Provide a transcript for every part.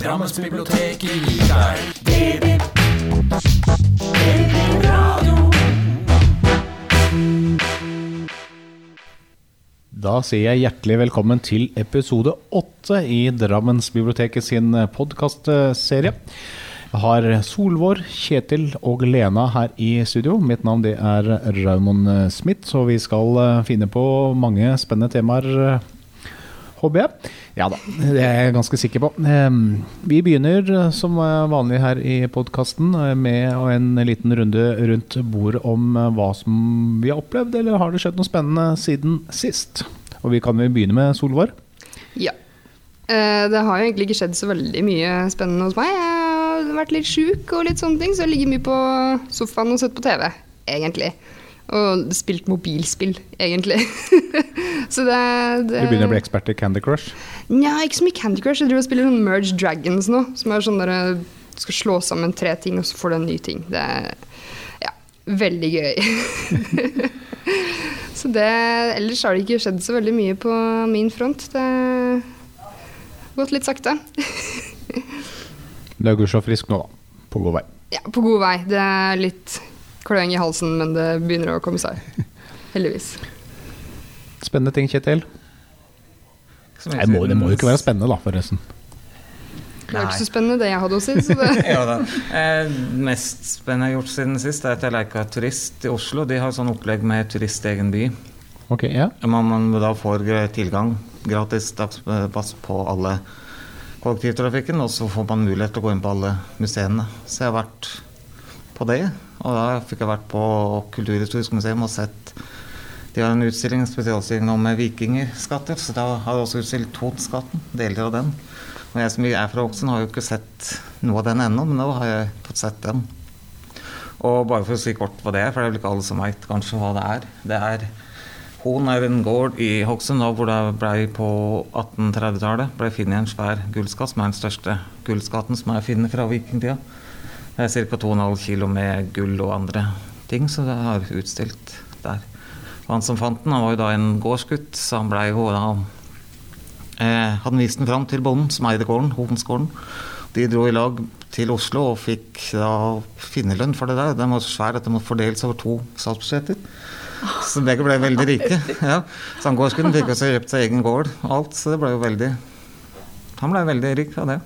Drammensbiblioteket gir deg DB. Radio. Da sier jeg hjertelig velkommen til episode åtte i Drammensbiblioteket sin podkastserie. Jeg har Solvår, Kjetil og Lena her i studio. Mitt navn det er Raymond Smith, så vi skal finne på mange spennende temaer, eh, jeg. Ja da, det er jeg ganske sikker på. Eh, Vi begynner eh, som eh, vanlig her i podkasten med en liten runde rundt bordet om eh, hva som vi har opplevd, eller har det skjedd noe spennende siden sist? Og vi kan vel begynne med Solvår. Ja. Eh, Det har jo egentlig ikke skjedd så veldig mye spennende hos meg. Jeg har vært litt sjuk og litt sånne ting, så jeg ligger mye på sofaen og sett på TV, egentlig. Og spilt mobilspill, egentlig. så det, det Du begynner å bli ekspert i Candy Crush. Nja, ikke så mye Candy Crush. Jeg driver og spiller sånn Merge Dragons nå, som er sånn der du skal slå sammen tre ting, og så får du en ny ting. Det er ja, veldig gøy. så det Ellers har det ikke skjedd så veldig mye på min front. Det har gått litt sakte. Du er gudskjelov frisk nå, da. På god vei. Ja, på god vei. Det er litt kløing i halsen, men det begynner å komme seg. Heldigvis. Spennende ting, Kjetil. Nei, må, det må jo ikke være spennende, da, forresten. Det var ikke så spennende det jeg hadde å si. Så det, ja, da. Eh, mest spennende jeg har gjort siden sist, er at jeg leker turist i Oslo. De har sånn opplegg med turist i egen by. Ok, ja. Man, man da får eh, tilgang, gratis dagspass på alle kollektivtrafikken, og så får man mulighet til å gå inn på alle museene. Så jeg har vært på det. Og da fikk jeg vært på Kulturhistorisk museum og sett De har en utstilling, spesialstilling om vikingskatter, så da har de også utstilt Tonsskatten, deler av den. Og jeg som er fra Oksen, har jo ikke sett noe av den ennå, men nå har jeg fått sett den. Og bare for å si kort hva det er, for det er vel ikke alle som veit kanskje hva det er. Det er Hon er en gård i Hokksund hvor det ble på 1830-tallet ble funnet en svær gullskatt, som er den største gullskatten som er funnet fra vikingtida. Det ca. 2,5 kg med gull og andre ting, så det har utstilt der. Og han som fant den, han var jo da en gårdsgutt, så han blei jo da eh, Han viste den fram til bonden som eide gården, Hovensgården. De dro i lag til Oslo og fikk da finnerlønn for det der. Den var så svær at det måtte fordeles over to statsbudsjetter. Så begge ble veldig rike. Ja. Så han gårdsgutten fikk også kjøpt seg egen gård og alt, så det ble jo veldig Han ble veldig rik av det.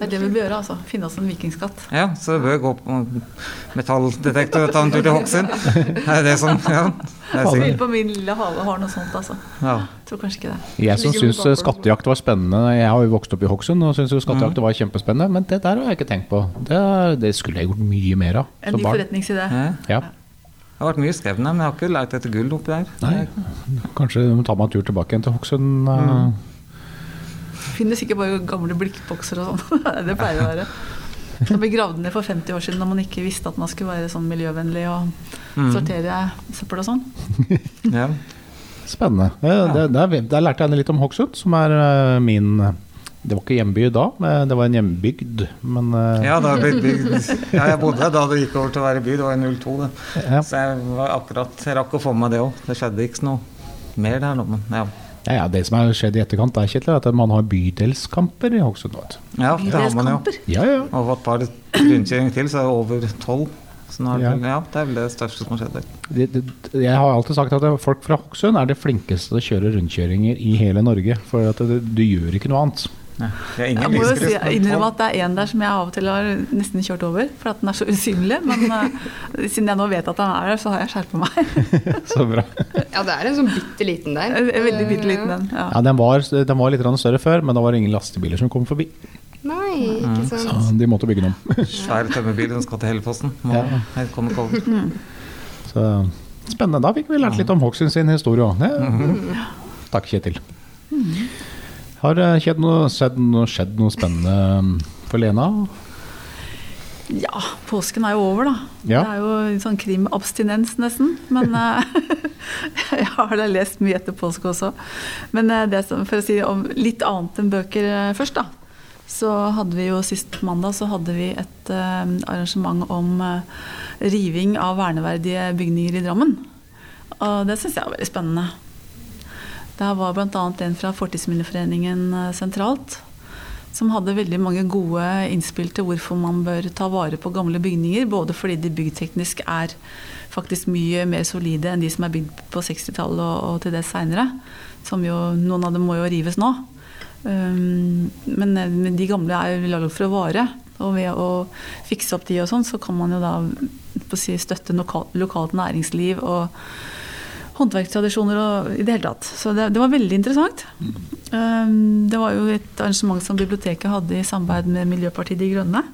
Det er det vi bør gjøre, altså. Finne oss en vikingskatt. Ja, så vi bør gå på metalldetektor og ta en tur til Hokksund. Det er det som Ja. Det er Jeg sikkert. på min lille hale har noe sånt, altså. Ja. Tror kanskje ikke det. Jeg som syns skattejakt var spennende Jeg har jo vokst opp i Hokksund og syns skattejakt var kjempespennende, men det der har jeg ikke tenkt på. Det, det skulle jeg gjort mye mer av En ny forretningsidé. Ja. Ja. Det har vært mye skrevet, men jeg har ikke leit etter gull oppi der. Nei, kanskje du må ta meg en tur tilbake igjen til Hokksund. eh. Finner ikke bare gamle blikkbokser og sånn. det pleier å være. Det ble gravd ned for 50 år siden da man ikke visste at man skulle være sånn miljøvennlig og Mm. sortere søppel og sånn. Ja. Spennende. Det, der, der lærte jeg litt om Hokksund, som er eh, min Det var ikke hjemby da, det var en hjembygd. Men eh, Ja, det har blitt bygd Ja, jeg bodde der da det gikk over til å være by. Det var i 02, det. ja. Så jeg var akkurat Jeg rakk å få med meg det òg. Det skjedde ikke noe mer der nå, men ja. Ja, ja, det som har skjedd i etterkant, er Kjetil, at man har bydelskamper i Hokksund. Ja, det har man jo. Ja, ja. Og et par rundkjøringer til, så er det over tolv. Så nå er det, Ja. ja, det er vel det største som har skjedd der. Det, det, jeg har alltid sagt at folk fra Hokksund er det flinkeste til å kjøre rundkjøringer i hele Norge. For at du gjør ikke noe annet. Jeg må jo si, innrømme at det er en der som jeg av og til har nesten kjørt over, for at den er så usynlig. Men eh, siden jeg nå vet at den er der, så har jeg skjerpa meg. Så bra. ja, det er en sånn bitte liten der. Veldig bitte liten den. Ja. Ja, den var, den var litt større før, men da var det ingen lastebiler som kom forbi. Nei, ikke Så sant. de måtte bygge den om. Svær tømmerbil som skal til Hellefossen. Må Ja. komme kold. Så spennende. Da fikk vi lært litt om Hokksund sin historie òg. Mhm. Takk, Kjetil. Har det skjedd noe, skjedd noe, skjedd noe spennende um, for Lena? Ja, påsken er jo over, da. Ja. Det er jo en sånn krimabstinens, nesten. Men eh, jeg har da lest mye etter påske også. Men eh, det som, for å si om litt annet enn bøker eh, først, da. Så hadde vi jo sist mandag så hadde vi et uh, arrangement om uh, riving av verneverdige bygninger i Drammen. Og det syns jeg var veldig spennende. Der var bl.a. en fra Fortidsminneforeningen eh, sentralt som hadde veldig mange gode innspill til hvorfor man bør ta vare på gamle bygninger. Både fordi de byggteknisk er faktisk mye mer solide enn de som er bygd på 60-tallet og, og til det seinere. Som jo, noen av dem må jo rives nå. Um, men, men de gamle er jo laget for å vare. Og ved å fikse opp de og sånn, så kan man jo da si, støtte lokal, lokalt næringsliv og håndverkstradisjoner og i det hele tatt. Så det, det var veldig interessant. Um, det var jo et arrangement som biblioteket hadde i samarbeid med Miljøpartiet De Grønne.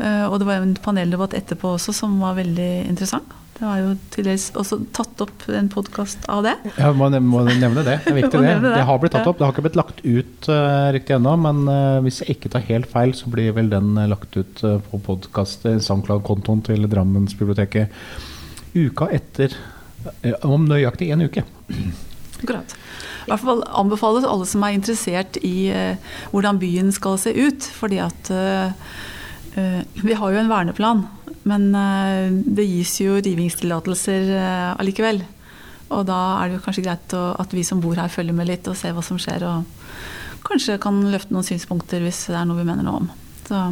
Uh, og det var en paneldebatt etterpå også som var veldig interessant. Det var jo til dels også tatt opp en podkast av det. Ja, må, må nevne det. Det er viktig det. det. Har blitt tatt opp. Det har ikke blitt lagt ut uh, riktig ennå, men uh, hvis jeg ikke tar helt feil, så blir vel den uh, lagt ut uh, på podkast, SoundCloud-kontoen til Drammensbiblioteket uka etter om nøyaktig en uke. Akkurat. I hvert fall anbefales alle som er interessert i eh, hvordan byen skal se ut. Fordi at uh, eh, vi har jo en verneplan, men eh, det gis jo rivingstillatelser eh, allikevel. Og da er det jo kanskje greit å, at vi som bor her følger med litt og ser hva som skjer. Og kanskje kan løfte noen synspunkter hvis det er noe vi mener noe om. Så,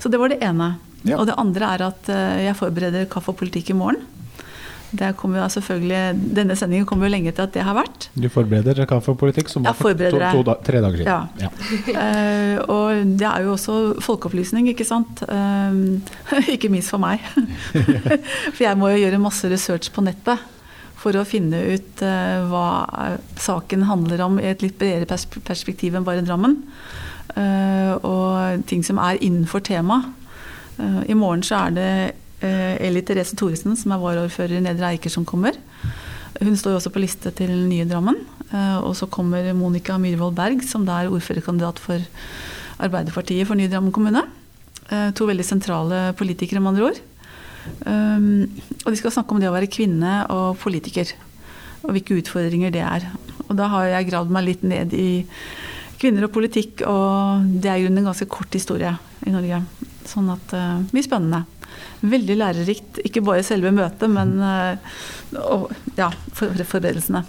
så det var det ene. Ja. Og det andre er at eh, jeg forbereder Kaffe og politikk i morgen. Det kommer jo selvfølgelig, denne sendingen kommer jo lenge etter at det har vært. Du forbereder kaffepolitikk, som var for to, to, da, tre dager siden. Ja. Ja. Uh, og det er jo også folkeopplysning, ikke sant. Uh, ikke minst for meg. for jeg må jo gjøre masse research på nettet for å finne ut uh, hva saken handler om i et litt bredere pers perspektiv enn bare Drammen. Og ting som er innenfor temaet. I morgen så er det Eli Therese Thoresen, som er varaordfører i Nedre Eiker, som kommer. Hun står jo også på liste til nye Drammen. Eh, og så kommer Monica Myhrvold Berg, som da er ordførerkandidat for Arbeiderpartiet for nye Drammen kommune. Eh, to veldig sentrale politikere, med andre ord. Og de skal snakke om det å være kvinne og politiker. Og hvilke utfordringer det er. Og da har jeg gravd meg litt ned i kvinner og politikk, og det er i grunnen en ganske kort historie i Norge. Sånn at uh, mye spennende. Veldig lærerikt. Ikke bare selve møtet, men uh, og, ja, forberedelsene. forberedelsene.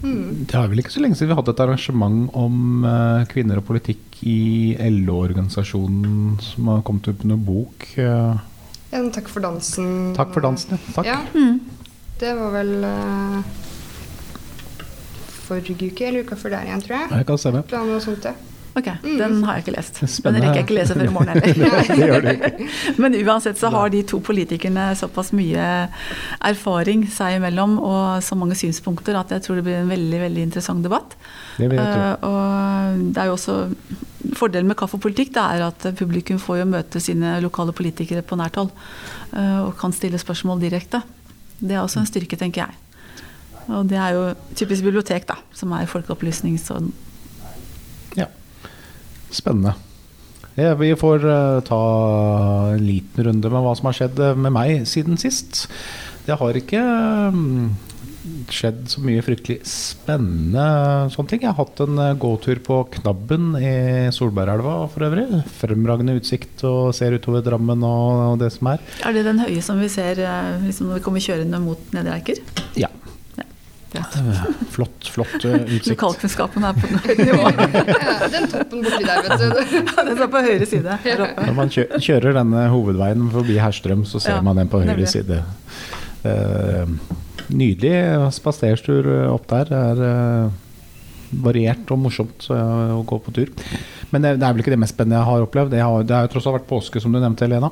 Det er vel ikke så lenge siden vi hadde et arrangement om eh, kvinner og politikk i LO-organisasjonen som har kommet ut med noen bok. eh, Ja, takk for dansen. takk for dansen, ja. Takk. Ja, det var vel uh, forrige uke eller uka før der igjen, tror jeg. jeg kan stemme. Var noe sånt, ja. Ok, den har jeg ikke lest. Den rekker jeg ikke lese før i morgen heller. Men uansett så har de to politikerne såpass mye erfaring seg imellom og så mange synspunkter at jeg tror det blir en veldig veldig interessant debatt. Det vil jeg tro. Eh, og det er jo også Fordelen med kaffe og politikk det er at publikum får jo møte sine lokale politikere på nært hold. eh, og kan stille spørsmål direkte. Det er også en styrke, tenker jeg. Og det er jo typisk bibliotek, da, som er folkeopplysnings- og Ja. Spennende. Ja, vi får uh, ta en liten runde med hva som har skjedd eh, med meg siden sist. Det har ikke um, skjedd så mye fryktelig spennende sånne ting. Jeg har hatt en eh, gåtur på Knabben i Solbergelva for øvrig. Fremragende utsikt og ser utover Drammen og, og det som er. Er det den høye som vi ser eh, liksom når vi kommer kjørende mot Nedre Eiker? Ja. Ja. Eh, Flott, flott eh, utsikt. Lokalkunnskapen er på høyt nivå. Den toppen borti der, vet du. Den står på høyre side. Når man kjører denne hovedveien forbi Herstrøm, så ser Ja, man den på høyre nemlig. side. Eh, nydelig spaserstur opp der. Det er eh, variert og morsomt eh, å gå på tur. Men det, det er vel ikke det mest spennende jeg har opplevd. Det har, det har jo tross alt vært påske, som du nevnte, Helena.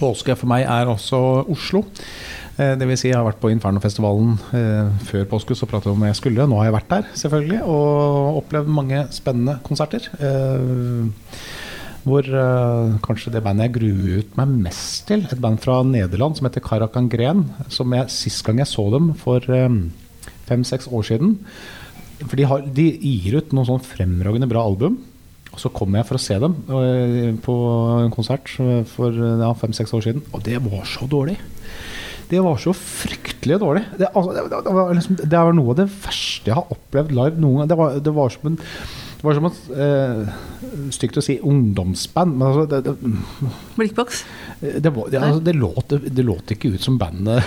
Påske for meg er også Oslo. Eh, Det vil si, jeg har vært på Infernofestivalen eh, før påske, så pratet jeg om jeg skulle. Nå har jeg vært der, selvfølgelig, og opplevd mange spennende konserter. Eh, hvor kanskje det bandet jeg gruet meg mest til, et band fra Nederland som heter Karakan Gren, som jeg sist gang jeg så dem for fem-seks år siden, For de, har, de gir ut noen sånn fremragende bra album. Og så kom jeg for å se dem på en konsert for ja, fem-seks år siden, og det var så dårlig. Det var så fryktelig dårlig. Det, altså, det, det, var liksom, det var noe av det verste jeg har opplevd live noen gang. Det var, det var som en det var som et eh, Stygt å si ungdomsband, men altså det, det, Blikkboks. det, var, det, altså, det, låt, det låt ikke ut som bandet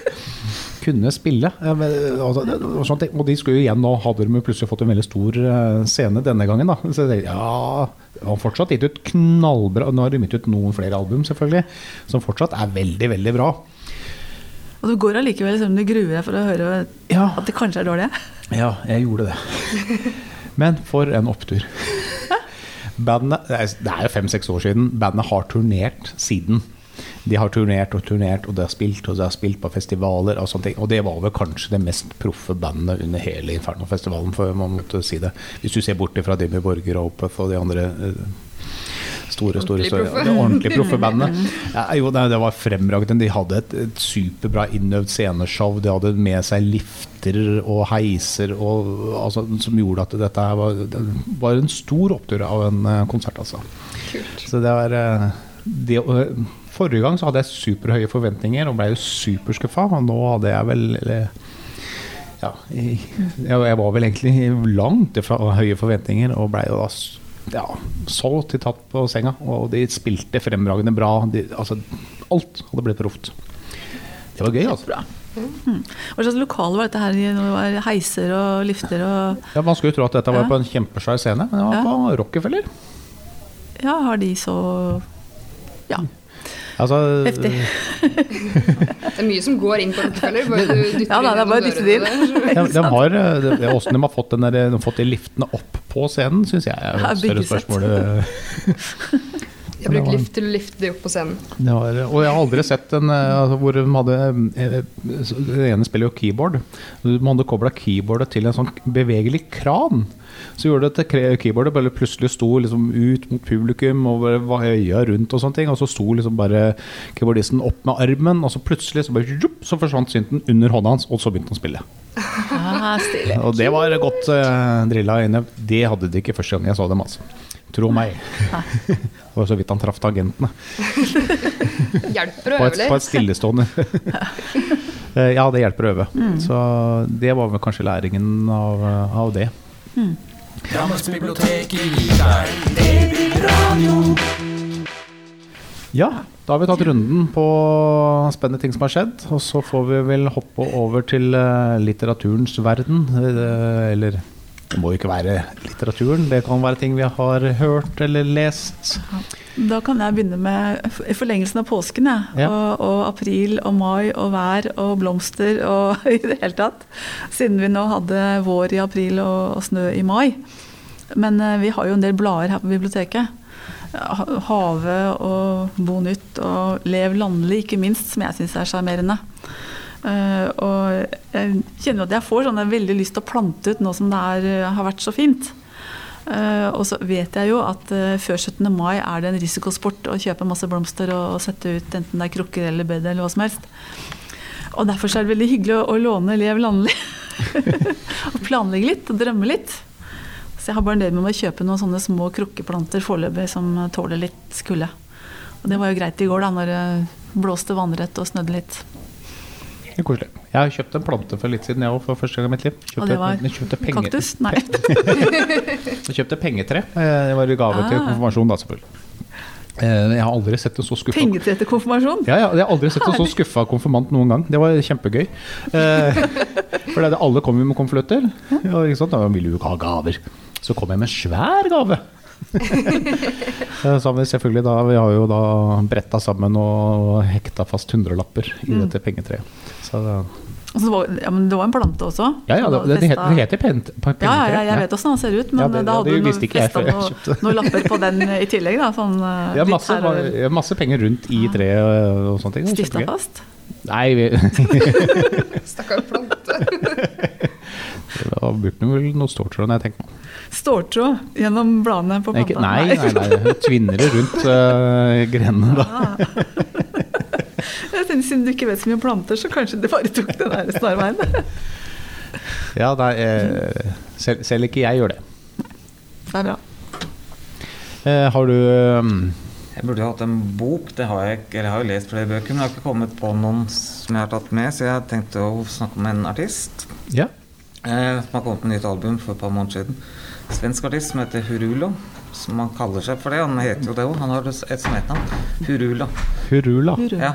kunne spille. Eh, men, altså, ting. Og de skulle jo igjen nå hadde de plutselig fått en veldig stor eh, scene denne gangen. da Så det, ja, det var fortsatt gitt ut knallbra Nå har de gitt ut noen flere album, selvfølgelig, som fortsatt er veldig, veldig bra. Og du går allikevel selv om du gruer deg for å høre Ja. at det kanskje er dårlig? Ja, jeg gjorde det. Men for en opptur. Bandet, det er- er jo fem-seks år siden. Bandet har turnert siden. De har turnert og turnert, og de har spilt og de har spilt på festivaler. Og sånne ting. Og det var vel kanskje det mest proffe bandet under hele Inferno-festivalen, for man måtte si det. Hvis du ser bort fra Dimmy Borger og Opeth og de andre eh, store, store, Ordentlig store proffe. det ordentlig proffe bandet. Ja, jo, det, det var fremragende. De hadde et, et superbra innøvd sceneshow. De hadde med seg lifter og heiser og, altså, som gjorde at dette var, det var en stor opptur av en eh, konsert, altså. Kult. Så det var eh, det, eh, Forrige gang så hadde jeg superhøye forventninger og ble jo superskuffa. Og nå hadde jeg vel ja, jeg, jeg var vel egentlig langt fra høye forventninger og blei jo da ja, så til tatt på senga. Og de spilte fremragende bra. De, altså, alt hadde blitt proft. Det var gøy, altså. Bra. Mm. Hva slags lokale var dette her? Når det var heiser og lifter og Ja, man skulle tro at dette var Ja. på en kjempesvær scene, men det var Ja. på Rockefeller. Ja, har de så Ja. Altså, Heftig. Det er mye som går inn på Rockefeller. Bare du dytter Ja, da, det er bare å inn dytte det inn. de, de har, eh, det- det- de har fått, den der, de har fått de liftene opp på scenen, syns jeg er et større spørsmål. Jeg bruker lift til å lifte de opp på scenen. Det var, og jeg har aldri sett en eh, altså, hvor de hadde Den Det ene spiller jo keyboard. man hadde kobla keyboardet til en sånn bevegelig kran. Så gjorde det at keyboardet bare plutselig sto liksom ut mot publikum og øya rundt og sånne ting. Og så sto liksom bare keyboardisten opp med armen, og så plutselig så, bare, jupp, så forsvant synten under hånda hans, og så begynte han å spille. Ah. Og det var godt uh, drilla inne. Det hadde de ikke første gang jeg så dem, altså. Tro meg. Det var så vidt han traff tangentene. Hjelper å På øve et, på et stillestående. Eh, ja, det hjelper å øve. Så det var vel kanskje læringen av, av det. Ja, da har vi tatt runden på spennende ting som har skjedd. Og så får vi vel hoppe over til eh, litteraturens verden. Eh, Eller det må jo ikke være litteraturen, det kan være ting vi har hørt eller lest. Da kan jeg begynne med i forlengelsen av påsken. jeg. Ja. Og, og april og mai og vær og blomster og i det hele tatt. Siden vi nå hadde vår i april og, og snø i mai. Men eh, vi har jo en del blader her på biblioteket. Ha- Have og Bo nytt og Lev landlig, ikke minst, som jeg syns er sjarmerende. Eh, og jeg kjenner at jeg får sånn, jeg veldig lyst til å plante ut nå som det er, eh, har vært så fint. Eh, og så vet jeg jo at før 17. mai er det en risikosport å kjøpe masse blomster og, sette ut enten det er krukker eller bed eller hva som helst. Og derfor er det veldig hyggelig å låne Lev landlig. og planlegge litt og drømme litt. Så jeg har bare en del med meg å kjøpe noen sånne små krukkeplanter foreløpig som tåler litt kulde. Og det var jo greit i går, da, når det blåste vannrett og snødde litt. Er koselig. Jeg har kjøpt en plante for litt siden, jeg òg, for første gang i mitt liv. Kjøpte, Og det var jeg kjøpte penger- kaktus? Nei. Jeg kjøpte pengetre. Eh, Det var i gave til Ah. konfirmasjon, da, selvfølgelig. Eh, Jeg har aldri sett en så skuffa Pengetre til konfirmasjon? ja, ja, jeg har aldri sett en så skuffa konfirmant noen gang. Det var kjempegøy. Eh, for det, er det- alle kom jo med konvolutter. Ja? Da ville jo ikke ha gaver. Så kom jeg med en svær gave. Eh, Så har vi selvfølgelig da Vi har jo da bretta sammen og hekta fast hundrelapper i Mm. dette pengetreet. Så da- så det, var, ja, men det var en plante også? ja, ja, det, det, heter, det heter pent, pe- Ja, ja, jeg vet åssen den ser ut, men Ja, det- da hadde du festa noen, noen lapper på den i tillegg. Da, sånn, eh, Ja, masse, her ja, masse penger rundt i treet og sånne ting. Stifta fast. Nei, vi Stakkar plante. det var brukt vel noe ståltråd, jeg tenker meg. Ståltråd gjennom bladene på planta. Nei, Nei, nei, nei. Tvinner det rundt uh, grenene, da. Jeg tenkte, Siden du ikke vet så mye om planter, så kanskje du bare tok den der snarveien. Ja, nei, eh, selv, selv ikke jeg gjør det. Det er bra. Eh, har du um... Jeg burde hatt en bok. Det har jeg. Eller jeg har jo lest flere bøker, men jeg har ikke kommet på noen som jeg har tatt med, så jeg tenkte å snakke om en artist Ja. eh, som har kommet med nytt album for et par måneder siden. Svensk artist som heter Hurulo. Som han kaller seg for det. Han heter jo det òg. Han har et som heter han. Hurula. Hurula. Ja.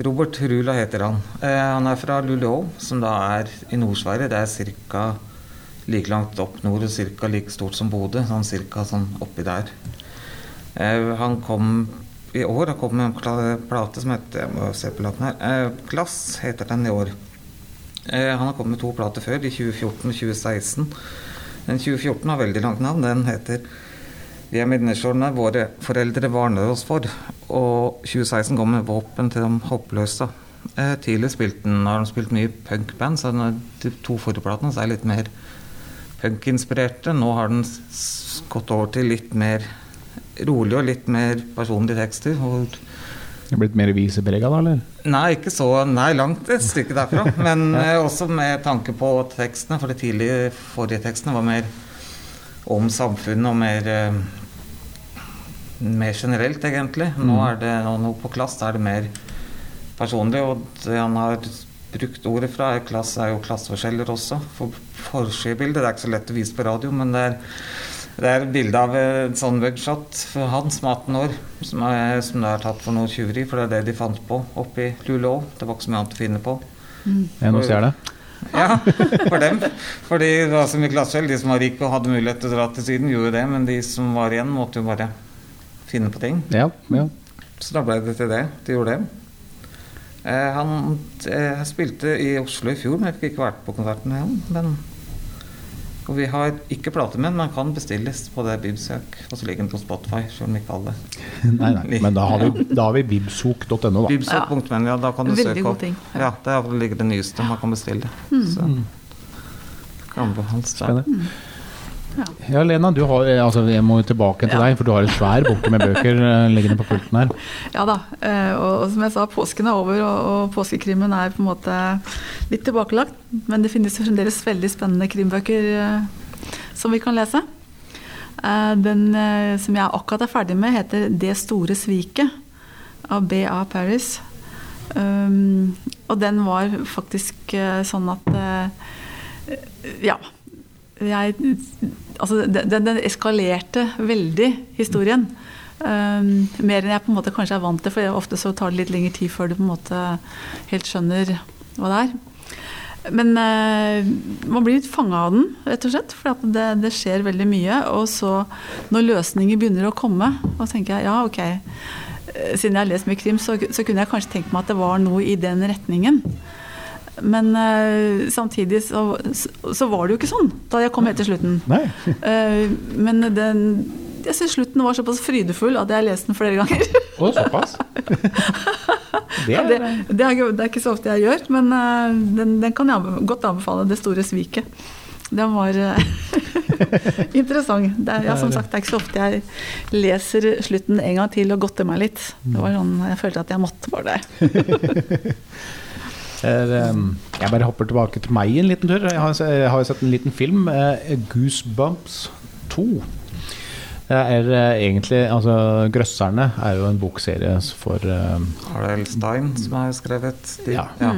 Robert Hurula heter han. Eh, han er fra Luleå, som da er i Nord-Sverige. Det er ca. like langt opp nord og ca. like stort som Bodø. Sånn cirka sånn oppi der. Eh, han kom i år han kom med en plate som heter Jeg må se på platen her. Eh, Glass heter den i år. Eh, han har kommet med to plater før, i 2014 og 2016. Den 2014 har veldig langt navn. Den heter Vi er menneskene våre foreldre varner oss for. Og 2016 kom med 'Våpen til de håpløse'. Eh, tidligere spilte han, har de spilt mye punkband, så de to forplatene er litt mer punkinspirerte. Nå har den gått over til litt mer rolig og litt mer personlige tekster. Og Det er blitt mer viseprega, da, eller? Nei, ikke så Nei, langt et stykke derfra. Men ja. også med tanke på tekstene, for de tidlige forrige tekstene var mer om samfunnet og mer eh, mer generelt, egentlig. Nå er det nå, på klass da er det mer personlig, og det han har brukt ordet fra, er klass er jo klasseforskjeller også. For forsidebildet det er ikke så lett å vise på radio, men det er det er et bilde av en sånn mugshot for han som er 18 år, som er, som er tatt for noe tjuveri, for det er det de fant på oppe i Luleå. Det var ikke så mye annet å finne på. Ja, nå ser det. Ja, for dem. Fordi det var så mye klasseskjell. De som var rike og hadde mulighet til å dra til Syden, gjorde det, men de som var igjen, måtte jo bare finne på ting. Ja, ja. Så da ble det til det. De gjorde det. Eh, han eh, spilte i Oslo i fjor, men jeg fikk ikke vært på konserten med han. Men, og vi har ikke plate med den, men kan bestilles på det Bibsøk. Og så ligger den på Spotify, selv om ikke alle. Nei, nei. Men da har vi, da har vi bibsok.no, da. Bibsøk.men, ja, da kan du Veldig søke opp. ting, Ja. ja. Der ligger det nyeste man kan bestille. Så kan anbefales der. Spennende. Ja, Lena, du har, eh, altså, jeg må tilbake til Ja. deg, for du har en svær bunke med bøker eh, liggende på pulten her. Ja da. eh, Og, og som jeg sa, påsken er over, og, og påskekrimmen er på en måte litt tilbakelagt. Men det finnes fremdeles veldig spennende krimbøker som vi kan lese. Den som jeg akkurat er ferdig med, heter 'Det store sviket' av B.A. Paris. Um, og den var faktisk sånn at Ja. Jeg, altså, den, den eskalerte veldig, historien. Um, mer enn jeg på en måte kanskje er vant til, for ofte så tar det litt lengre tid før du på en måte helt skjønner hva det er. Men uh, man blir litt fanga av den, rett og slett. For det, det skjer veldig mye. Og så, når løsninger begynner å komme, og tenker jeg ja, ok. eh, Siden jeg har lest mye krim, så, så kunne jeg kanskje tenkt meg at det var noe i den retningen. Men uh, samtidig så, så var det jo ikke sånn da jeg kom helt til slutten. Eh, men den jeg synes slutten var såpass frydefull at jeg har lest den flere ganger. Å, såpass? Det er, det, det, er, det er ikke så ofte jeg gjør, men uh, den, den kan jeg godt anbefale. 'Det store sviket'. Den var interessant. Det er, ja, som sagt, det er ikke så ofte jeg leser slutten en gang til og godter meg litt. Det var sånn, Jeg følte at jeg måtte bare det. Jeg bare hopper tilbake til meg en liten tur. Jeg har, jo sett en liten film, eh, 'Goosebumps 2'. Det er eh, egentlig Altså, 'Grøsserne' er jo en bokserie for eh, Harald Stein som har skrevet de. Ja.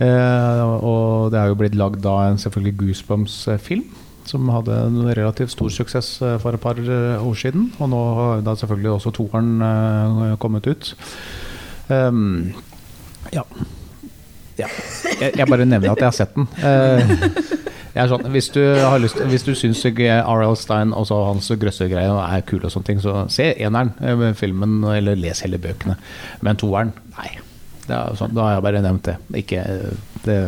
Eh, og det er jo blitt lagd da en selvfølgelig Goosebumps-film. Som hadde en relativt stor suksess for et par år siden. Og nå har da selvfølgelig også toeren uh, kommet ut. Um, ja. Ja. Jeg, jeg bare nevner at jeg har sett den. Eh, sånn, hvis du, har lyst, hvis du syns R.L. Stein og så hans grøssergreier er kule, og sånne ting, så se eneren eh, filmen, eller les hele bøkene. Men toeren, nei. Det sånn, da har jeg bare nevnt det. Ikke det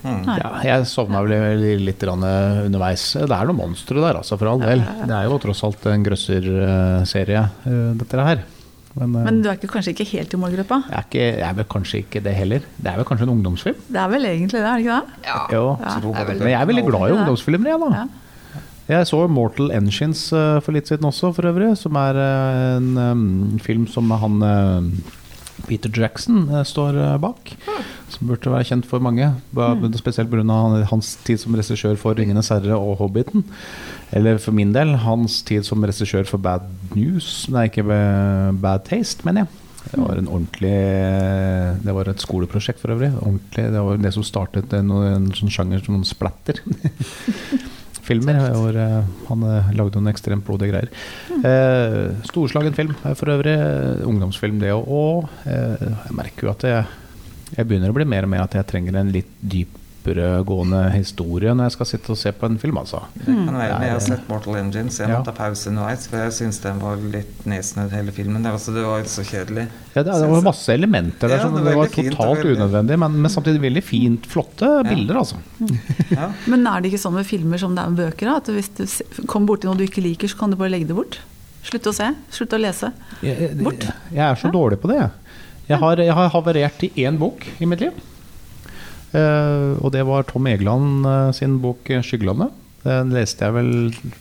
Nei. ja, Jeg sovna vel litt underveis. Det er noen monstre der, altså, for all del. Det er jo tross alt en grøsserserie, eh, dette her. Men, eh, Men du er ikke, kanskje ikke helt i målgruppa? jeg, er ikke, jeg er vel kanskje ikke det heller. Det er vel kanskje en ungdomsfilm? Det er vel egentlig det, er det ikke det? Ja. Jo. Ja. Jeg på. Men jeg er veldig glad i ungdomsfilmer, jeg, da. Ja. Jeg så Mortal Engines eh, for litt siden også, for øvrig. Som er eh, en um, film som han eh, Peter Jackson eh, står eh, bak. Som burde være kjent for mange. ba- Spesielt pga. hans tid som regissør for 'Ringenes herre' og 'Hobbiten'. Eller for min del hans tid som regissør for 'Bad News'. Nei, ikke 'Bad Taste', mener jeg. Det var en ordentlig Det var et skoleprosjekt for øvrig. Ordentlig, det var det som startet en, en sånn sjanger som splatter. Filmer. Hvor eh, han eh, lagde noen ekstremt blodige greier. Eh, storslagen film for øvrig. eh, Ungdomsfilm, det òg. Og eh, jeg merker jo at jeg, jeg begynner å bli mer og mer at jeg trenger en litt dypere historie når jeg skal sitte og se på en film, altså. Det kan være, men jeg har sett Mortal Engines. Jeg Ja. måtte ta pause underveis, for jeg syns den var litt nedsnødd hele filmen. Det, var- altså, det var så kjedelig. Ja, det, det var masse elementer der Ja, som det det var totalt veldig- unødvendig, men, men samtidig veldig fint, flotte bilder, altså. Ja. Men er det ikke sånn med filmer som det er med bøker? Da? At hvis du kommer borti noe du ikke liker, så kan du bare legge det bort? Slutte å se, slutte å lese. Jeg, jeg, jeg er så dårlig på det. jeg. Jeg har, jeg har havarert i én bok i mitt liv. Eh, og det var Tom Egeland eh, sin bok eh, 'Skyggelandet'. Den leste jeg vel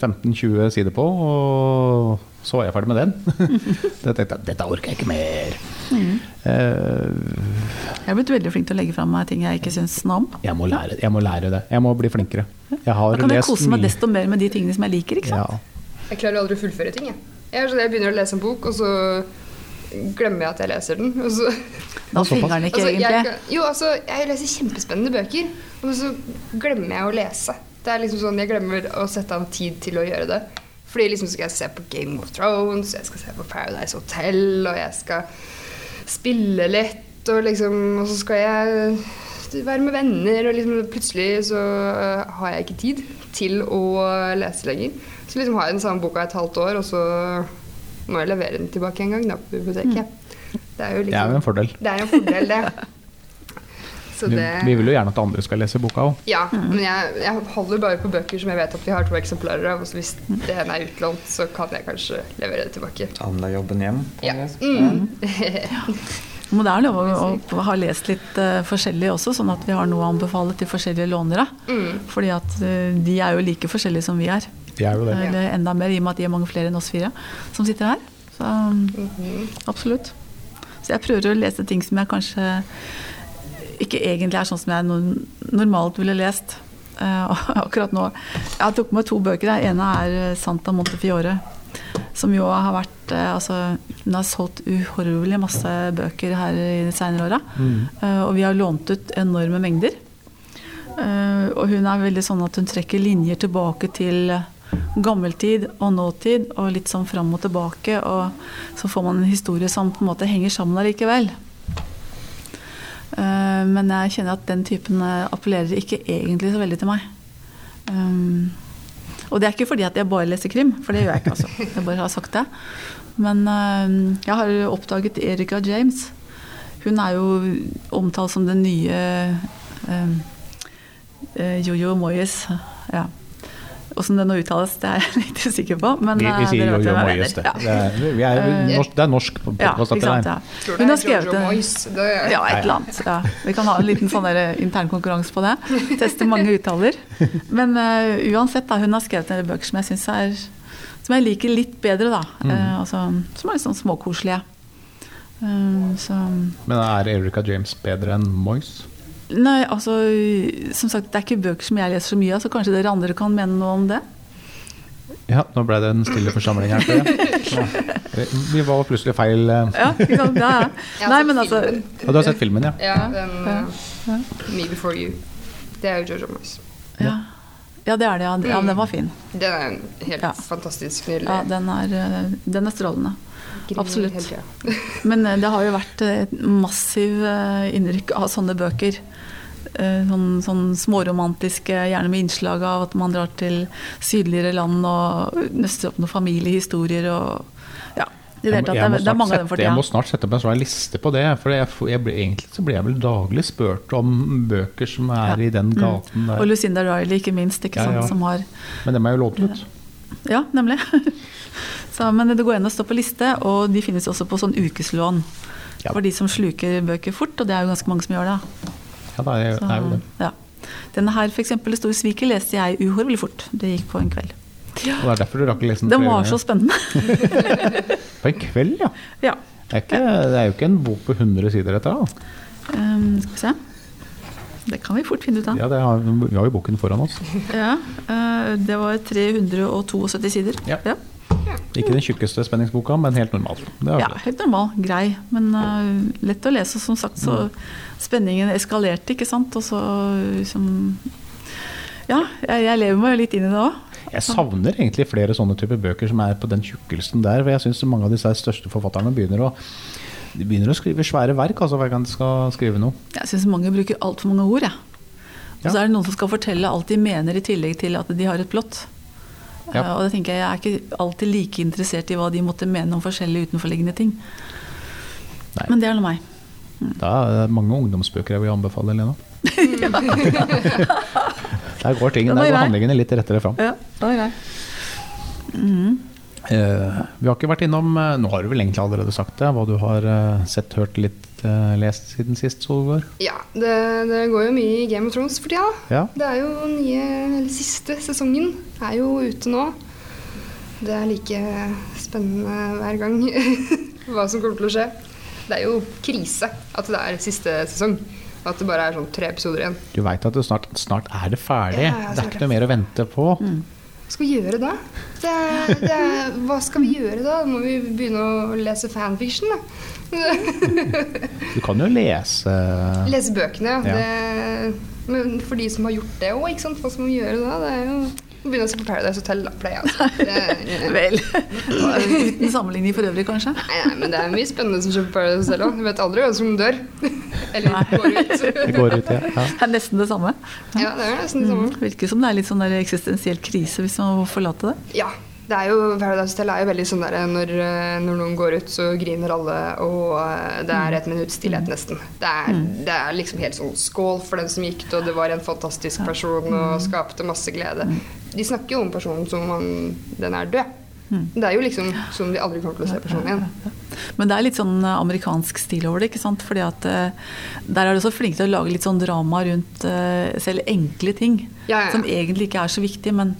15-20 sider på, og så var jeg ferdig med den. Da tenkte jeg dette orker jeg ikke mer. Eh, Jeg er blitt veldig flink til å legge fram meg ting jeg ikke syns noe om. jeg, må lære, jeg må lære det. Jeg må bli flinkere. Jeg har Da kan jeg kose meg desto mer med de tingene som jeg liker. ikke sant? Ja. Jeg klarer aldri å fullføre ting. Jeg. Er sånn, jeg begynner å lese en bok, og så glemmer jeg at jeg leser den. Og så, Da såpass. den ikke altså, jeg, egentlig. kan- jo, altså, jeg leser kjempespennende bøker, og så glemmer jeg å lese. Det er liksom sånn, Jeg glemmer å sette av tid til å gjøre det. Fordi liksom skal jeg se på Game of Thrones, jeg skal se på Paradise Hotel, og jeg skal spille litt, og liksom Og så skal jeg være med venner, og liksom plutselig så øh, har jeg ikke tid til å lese lenger. Så liksom har jeg den samme boka et halvt år, og så må jeg levere den tilbake en gang da, på biblioteket. Det er jo Det er jo en fordel. Det er en fordel, det. Vi, det vi vil jo gjerne at andre skal lese boka òg. Ja, men jeg, jeg holder bare på bøker som jeg vet at vi har to eksemplarer av. Og så hvis det ene er utlånt, så kan jeg kanskje levere det tilbake. Ta med deg jobben hjem. Ja. Mm. Men det er lov å, å ha lest litt uh, forskjellig også, sånn at vi har noe å anbefale til forskjellige lånere. Mm. Fordi at uh, de er jo like forskjellige som vi er. De er jo det. Eller enda mer, i og med at de er mange flere enn oss fire som sitter her. Så Mhm. absolutt. Så jeg prøver å lese ting som jeg kanskje ikke egentlig er sånn som jeg normalt ville lest. Eh, akkurat nå Jeg tok med to bøker. Den ene er eh, Santa Montefiore. Som jo har vært eh, Altså, hun har solgt uhorvelig masse bøker her i de senere åra. Eh, og vi har lånt ut enorme mengder. Eh, og hun er veldig sånn at hun trekker linjer tilbake til gammeltid og nåtid, og litt sånn fram og tilbake. Og så får man en historie som på en måte henger sammen allikevel. Eh, men jeg kjenner at den typen eh, appellerer ikke egentlig så veldig til meg. Um, og det er ikke fordi at jeg bare leser krim, for det gjør jeg ikke. altså. Jeg bare har sagt det. Men eh, jeg har oppdaget Erika James. Hun er jo omtalt som den nye eh, eh, Jojo Moyes. Ja. Åssen det nå uttales, det er jeg litt usikker på. Men, Vi, vi eh, sier Jojo Moyes, det. Det er, vi er, norsk, det er norsk Ja, podkast, ikke sant, ja. Hun har skrevet det. Ja, et eller annet. Ja. Vi kan ha en liten sånn internkonkurranse intern konkurranse på det. Teste mange uttaler. Men uh, uansett, da, hun har skrevet en del bøker som jeg syns er Som jeg liker litt bedre, da. Uh, altså, som er litt sånn småkoselige. Eh, så Men er Erica James bedre enn Moyes? Nei, altså Som sagt, det er ikke bøker som jeg leser så mye av, så kanskje dere andre kan mene noe om det? Ja, nå ble det en stille forsamling her. Ja. Vi var plutselig feil eh. Ja, ikke sant? Ja, ja. Nei, men altså Ja, du har sett filmen, ja? Ja, den uh, Me Before You. Det er jo Jojo Moyes. ja. ja, det er det. Ja. ja, den var fin. Den er en helt Ja. fantastisk nydelig. Ja, den er, eh, den er strålende. Absolutt. Men eh, det har jo vært et massiv eh, innrykk av sånne bøker. Eh, Sånn, sånn småromantiske, gjerne med innslag av at man drar til sydligere land og nøster opp noen familiehistorier og ja. I det hele Jeg tatt, det jeg, er, må det er snart mange av dem for tida. jeg må snart sette opp en sånn liste på det. For jeg, jeg ble, egentlig så blir jeg vel daglig spurt om bøker som er Ja. i den Mm. gaten Og. Lucinda Riley, ikke minst, ikke Ja, sant, ja. som har Men dem er jo lånt ut. Ja, nemlig. Så, men det går an å stå på liste, og de finnes også på sånn ukeslån. Ja. For de som sluker bøker fort, og det er jo ganske mange som gjør det. Ja, det er, Så, er jo det. Ja. Denne her, for eksempel, Det store sviket, leste jeg uhorvelig fort. Det gikk på en kveld. Og det er derfor du rakk å lese den Den var så spennende. På en kveld, ja. ja. Det er, ikke, det er jo ikke en bok på 100 sider, dette. Um, skal vi se. Det kan vi fort finne ut av. Ja, det har, vi har jo boken foran oss. Ja, uh, det var 372 sider. Ja. Ikke den tjukkeste spenningsboka, men helt normal. Det Ja, helt normal. Grei. Men uh, lett å lese. Som sagt, så spenningen eskalerte, ikke sant. Og så liksom Ja, jeg, jeg lever meg jo litt inn i det òg. Jeg savner egentlig flere sånne typer bøker som er på den tjukkelsen der. For jeg syns mange av disse største forfatterne begynner å de begynner å skrive svære verk altså hver gang de skal skrive noe. Jeg syns mange bruker altfor mange ord, jeg. Og så er det noen som skal fortelle alt de mener, i tillegg til at de har et plott. Ja. Eh, Og det tenker jeg, jeg er ikke alltid like interessert i hva de måtte mene om forskjellige utenforliggende ting. Nei. Men det er nå meg. Er det mange ungdomsbøker jeg vil anbefale, Lena. der går ting, der er går handlingene litt rettere fram. Ja, det er grei. Eh, vi har ikke vært innom eh, Nå har du vel egentlig allerede sagt det, hva du har eh, sett, hørt, litt lest siden sist, Solvår? Ja, det, det går jo mye i Game of Thrones for tida. Ja. Det er jo nye, eller siste sesongen er jo ute nå. Det er like spennende hver gang hva som kommer til å skje. Det er jo krise at det er siste sesong. At det bare er sånn tre episoder igjen. Du veit at det snart, snart er det ferdig. Ja, det er ikke noe mer å vente på. Hva skal vi gjøre da? Det det hva skal vi gjøre da? Må vi begynne å lese fanfiction, da? Du kan jo lese Lese bøkene, ja. Det, men for de som har gjort det òg, hva skal man gjøre da? Det er jo begynne å se på Paradise Hotel, da. Pleier jeg altså. Det, Vel. Uten sammenligning for øvrig, kanskje. Nei, nei, men det er mye spennende som skjer på Paradise Hotel òg. Du vet aldri hvem som dør. Eller går ut. Det går ut, ja. ja. Det er nesten det samme. Ja, det er nesten det samme. Mm. Virker som det er litt sånn der eksistensiell krise hvis man må forlate det. Ja. Det er jo, Paradise Hotel er jo veldig sånn der når, eh, når noen går ut, så griner alle, og eh, det er et minutts stillhet nesten. Det er, det er liksom helt sånn skål for den som gikk ut, og det var en fantastisk person og skapte masse glede. De snakker jo om personen som om den er død. Det er jo liksom som de aldri kommer til å se personen igjen. Men det er litt sånn eh, amerikansk stil over det. ikke sant? Fordi at eh, Der er du så flinke til å lage litt sånn drama rundt eh, selv enkle ting. Ja, ja. Som egentlig ikke er så viktig. Men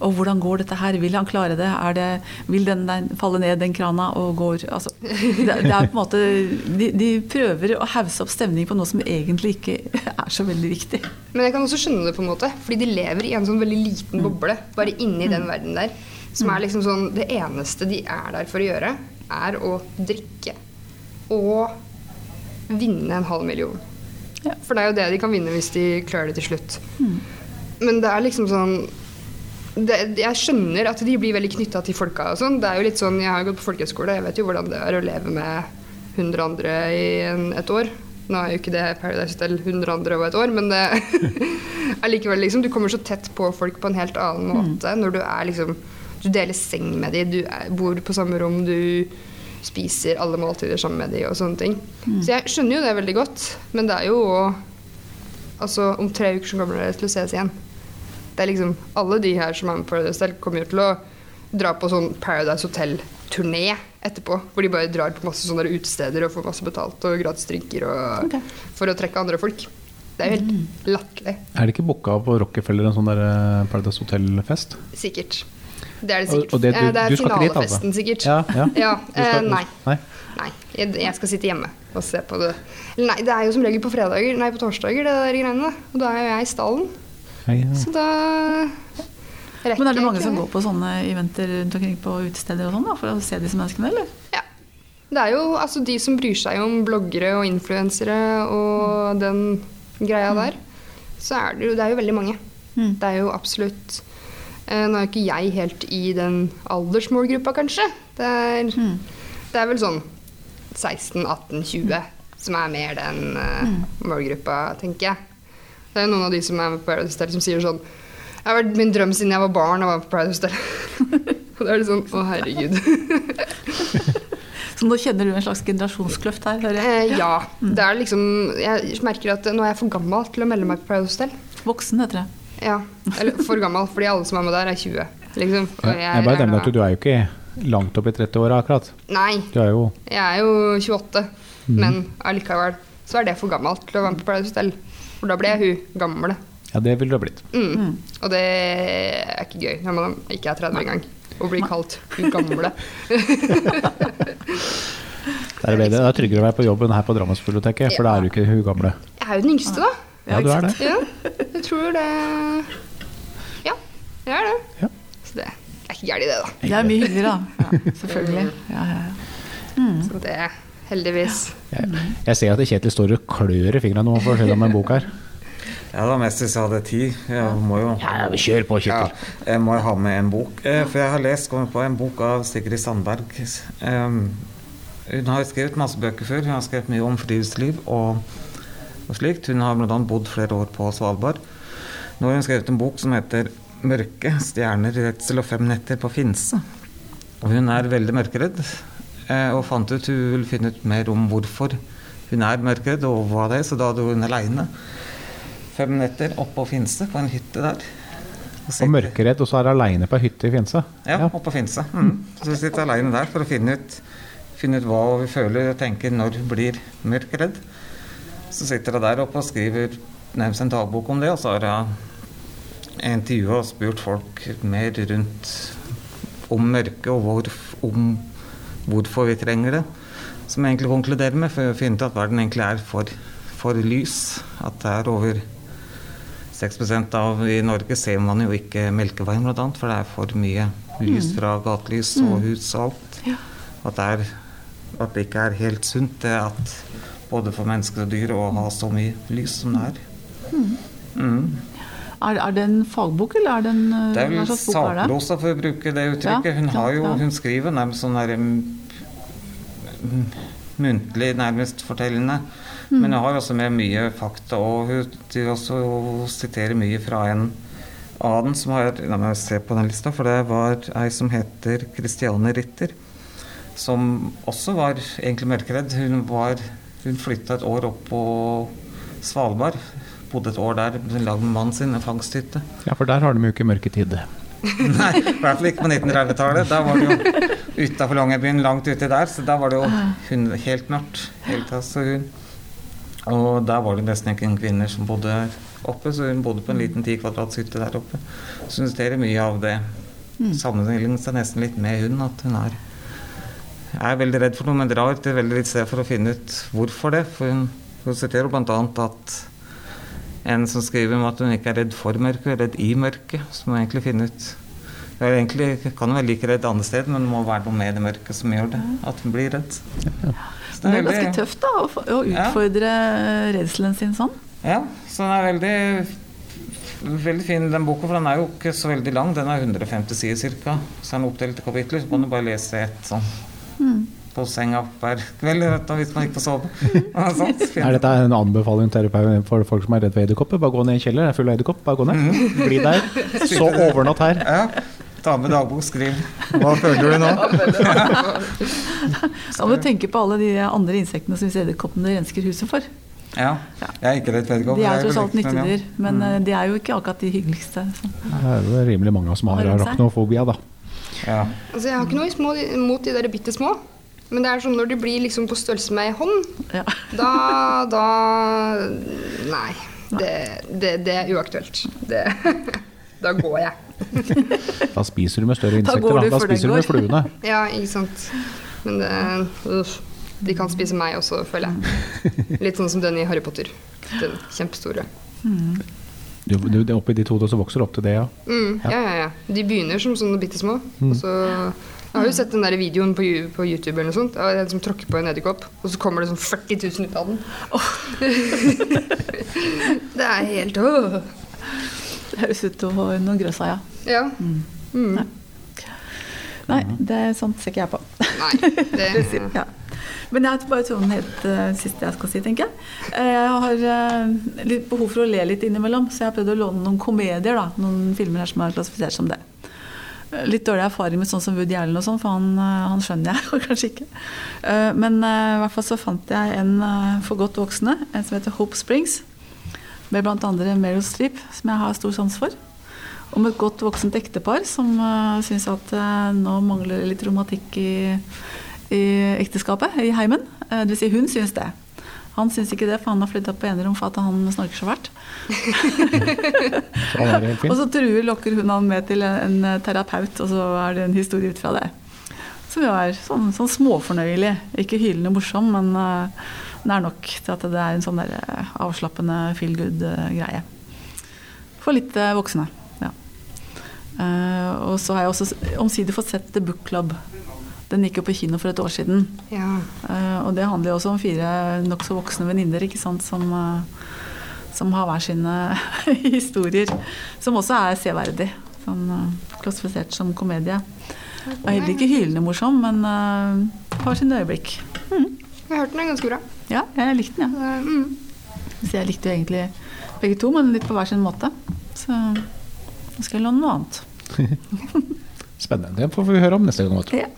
og hvordan går dette her? Vil han klare det? Er det vil den der falle ned den krana og går altså, det, det er på en måte de, de prøver å hausse opp stemning på noe som egentlig ikke er så veldig viktig. Men jeg kan også skjønne det, på en måte, fordi de lever i en sånn veldig liten boble. Bare inni den verden der. Som er liksom sånn Det eneste de er der for å gjøre, er å drikke og vinne en halv million. Ja. For det er jo det de kan vinne hvis de klarer det til slutt. Men det er liksom sånn det, Jeg skjønner at de blir veldig knytta til folka og sånn. Det er jo litt sånn, Jeg har gått på folkehøyskole, jeg vet jo hvordan det er å leve med 100 andre i en, et år. Nå er jo ikke det Paradise Hotel 100 andre over et år, men det er likevel liksom Du kommer så tett på folk på en helt annen måte når du er liksom Du deler seng med dem, du er, bor på samme rom, du spiser alle måltider sammen med dem og sånne ting. Så jeg skjønner jo det veldig godt, men det er jo Altså, om tre uker så kommer dere til å ses igjen. Det er liksom Alle de her som er med på Paradise Hotel, kommer jo til å dra på sånn Paradise Hotel-turné etterpå. Hvor de bare drar på masse sånne utesteder og får masse betalt og gratis drinker og, okay. for å trekke andre folk. Det er jo helt latterlig. Er det ikke booka på Rockefeller en sånn der eh, Paradise Hotel-fest? Sikkert. Det er det sikkert. og det- du- Eh, det er du skal ikke dit, altså? finalefesten, sikkert. Ja, ja. Ja, skal- eh, nei. nei. Nei, jeg, jeg skal sitte hjemme og se på det. Eller Nei, det er jo som regel på fredager, nei, på torsdager, det der greiene. Og da er jo jeg i stallen. Så da rekker Men er det mange som går på sånne eventer rundt omkring på utesteder og sånn for å se disse menneskene, eller? Ja. Det er jo altså de som bryr seg om bloggere og influensere og den greia der. Så er det jo, det er jo veldig mange. Mm. Det er jo absolutt eh, Nå er jo ikke jeg helt i den aldersmålgruppa, kanskje. Det er, det er vel sånn 16-18-20 som er mer den eh, målgruppa, tenker jeg. Det er jo noen av de som er med på Paradise Hotel som sier sånn Jeg har vært min drøm siden jeg var barn å være på Paradise Hotel. Og da er det sånn Å, herregud. Så nå kjenner du en slags generasjonskløft her, hører jeg. Eh, ja. Det er liksom Jeg merker at nå er jeg for gammel til å melde meg på Paradise Hotel. Voksen, heter det. Ja. Eller for gammel, fordi alle som er med der, er 20. Liksom. Jeg, jeg bare er nevner at du er jo ikke langt opp i 30-åra akkurat. Nei, Du er jo jeg er jo 28. Men allikevel så er det for gammelt til å være med på Paradise Hotel. For da ble hun gamle. Ja, det ville du ha blitt. Mm. Og det er ikke gøy når man ikke er 30 engang. Å bli kalt hun gamle. Det er, bedre, det er tryggere å være på jobb enn her på Drammensbiblioteket, for da er du ikke hun gamle. Jeg er jo den yngste, da. Ja, du er det. Ja, jeg tror det Ja, jeg er det. Ja. Så det er ikke gærent, det, da. Det er mye hyggeligere, da. Ja, selvfølgelig. Ja, ja, ja. Så det heldigvis. Jeg, jeg ser at Kjetil står og klør i fingrene nå for å fortelle om en bok her. Ja, det var mest hvis jeg hadde tid. Jeg må jo Ja, kjør på, Ja, jeg må ha med en bok. Eh, For jeg har lest kommet på en bok av Sigrid Sandberg. Um, Hun har skrevet masse bøker før. Hun har skrevet mye om friluftsliv og, og slikt. Hun har bl.a. bodd flere år på Svalbard. Nå har hun skrevet en bok som heter 'Mørke stjerner, redsel og fem netter på Finse'. Og hun er veldig mørkeredd, eh, og fant ut hun ville finne ut mer om hvorfor hun er mørkredd, og hva det er, så da hadde hun aleine fem netter oppå Finse, på en hytte der. Og og mørkeredd, og så er hun aleine på ei hytte i Finse. Ja, oppå Finse. Mm. Så vi sitter aleine der for å finne ut, finne ut hva vi føler og tenker når hun blir mørkredd. Så sitter hun der oppe og skriver nærmest en dagbok om det, og så har hun intervjua og spurt folk mer rundt om mørket og hvor, om hvorfor vi trenger det. Som jeg egentlig konkluderer med, for å finne ut at verden egentlig er for, for lys. At det er over 6% av I Norge ser man jo ikke Melkeveien bl.a., for det er for mye lys fra gatelys og hus og alt. At, det er, at det ikke er helt sunt det at både for mennesker og dyr å ha så mye lys som det er. Mm. Er, er det en fagbok, eller er det en Det er vel sakprosa, for å bruke det uttrykket. Hun, har jo, hun skriver nærmest sånn mm, muntlig, nærmest fortellende. Mm. Men hun har også med mye fakta, og hun også hun siterer mye fra en annen som har La meg se på den lista, for det var ei som heter Christiane Ritter. Som også var egentlig mørkeredd. Hun, var, hun flytta et år opp på Svalbard. Bodde et år der sammen med mannen sin, en fangsthytte. Ja, for der har de jo ikke mørketid. Nei, i hvert fall ikke på 1930-tallet. Da var det jo utafor Longyearbyen, langt uti der. Så da var det jo hun, helt mørkt. Helt, altså, hun. Og der var det nesten ikke kvinner som bodde oppe, så hun bodde på en liten ti kvadrats hytte der oppe. Så hun siterer mye av det. Sammenligner seg nesten litt med hun, at hun er Jeg er veldig redd for noe, men drar til veldig litt sted for å finne ut hvorfor det. For hun, siterer bl.a. at en som skriver om at hun ikke er redd for mørket, hun er redd i mørket. Så må hun egentlig finne ut Hun er egentlig, kan være like redd andre steder, men det må være noe med det mørket som gjør det. At hun blir redd. Så Men det er ganske tøft da, å, utfordre Ja. redselen sin sånn. Ja, så den er veldig Veldig fin den boka, for den er jo ikke så veldig lang. Den er 150 sider ca. Så er den oppdelt i kapitler. Så kan du bare lese ett sånn på senga hver kveld vet du, hvis man ikke får sove. Er dette en anbefaling for folk som er redd for edderkopper? Bare gå ned i en kjeller, det er full av edderkopp. Bare gå ned. Bli der. Så overnatt her. Ja. Ta med dagbok, skriv. Hva føler du nå? Da må du tenke på alle de andre insektene som edderkoppene rensker huset for. Ja. Jeg er ikke redd for edderkopper. De er tross alt nyttedyr, men mm. de er jo ikke akkurat de hyggeligste. Så. Det er rimelig mange som har arachnofobia, da. Ja. Altså, jeg har ikke noe små, mot de der bitte små. Men det er sånn når de blir liksom på størrelse med ei hånd, Ja. da, da Nei. Det, det, det er uaktuelt. Det, da går jeg. Da spiser du med større insekter. Da, Da, da spiser du med fluene. Ja, ikke sant. Men det uff. De kan spise meg også, føler jeg. Litt sånn som den i Harry Potter. Den kjempestore. Du, du, det er oppi ditt hode så vokser det opp til det, ja. Mm, ja, ja, ja. De begynner som sånne bitte små. Og så Jeg har jo sett den der videoen på, på YouTube eller noe sånt. Av en som tråkker på en edderkopp, og så kommer det sånn 40 000 ut av den. det er helt åh. Det høres ut ha noen grøssa, ja. Ja. Mm. Nei, det er sånt ser ikke jeg på. Nei, det ja. Men jeg har bare sånn helt uh, siste jeg skal si, tenker jeg. Eh, Jeg har uh, litt behov for å le litt innimellom, så jeg har prøvd å låne noen komedier. da, Noen filmer her som er klassifisert som det. Litt dårlig erfaring med sånn som Woody Allen og sånn, for han, eh, han skjønner jeg kanskje ikke. Eh, Men eh, i hvert fall så fant jeg en for godt voksne, en som heter Hope Springs. Med andre Meryl Streep, som jeg har stor sans for. Om et godt voksent ektepar som uh, syns at nå mangler litt romantikk i, i ekteskapet, i heimen. Uh, vil si, hun syns det. Han syns ikke det, for han har flytta på enerom for at han snorker så fælt. Og så truer lokker hun han med til en, en terapeut, og så er det en historie ut fra det. Som jo er sånn, sånn småfornøyelig. Ikke hylende morsom, men uh, det er nok til at det er en sånn der eh, avslappende feel good-greie. For litt uh, voksne. Ja. Uh, og så har jeg også omsider fått sett The Book Club. Den gikk jo på kino for et år siden. Ja. Eh, og det handler jo også om fire nokså voksne venninner som, eh, som har hver sine historier. Som også er severdig. Sånn eh, klassifisert som komedie. Og heller ikke hylende morsom, men uh, har sine øyeblikk. Jeg har hørt den er ganske bra. Ja, jeg likte den, ja. Eh, Mm. Så jeg likte jo egentlig begge to, men litt på hver sin måte. Så nå skal jeg låne noe annet. Spennende. Det får vi høre om neste gang. Ja.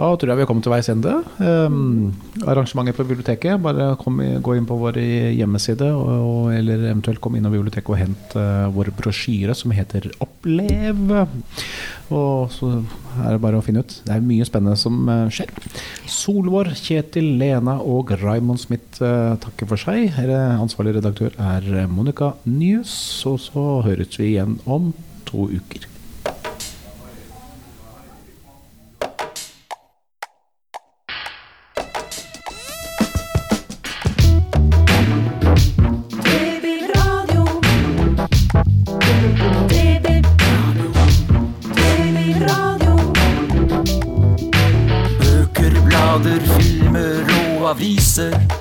Da tror jeg vi har kommet til veis ende. Um, arrangementet på biblioteket, bare kom, gå inn på vår hjemmeside, og, og, eller eventuelt kom innom biblioteket og hent uh, vår brosjyre som heter Opplev. Og så er det bare å finne ut. Det er mye spennende som uh, skjer. Solvår, Kjetil, Lena og Raymond Smith uh, takker for seg. Her- Ansvarlig redaktør er Monica Nyhus, og så høres vi igjen om to uker. Aviser.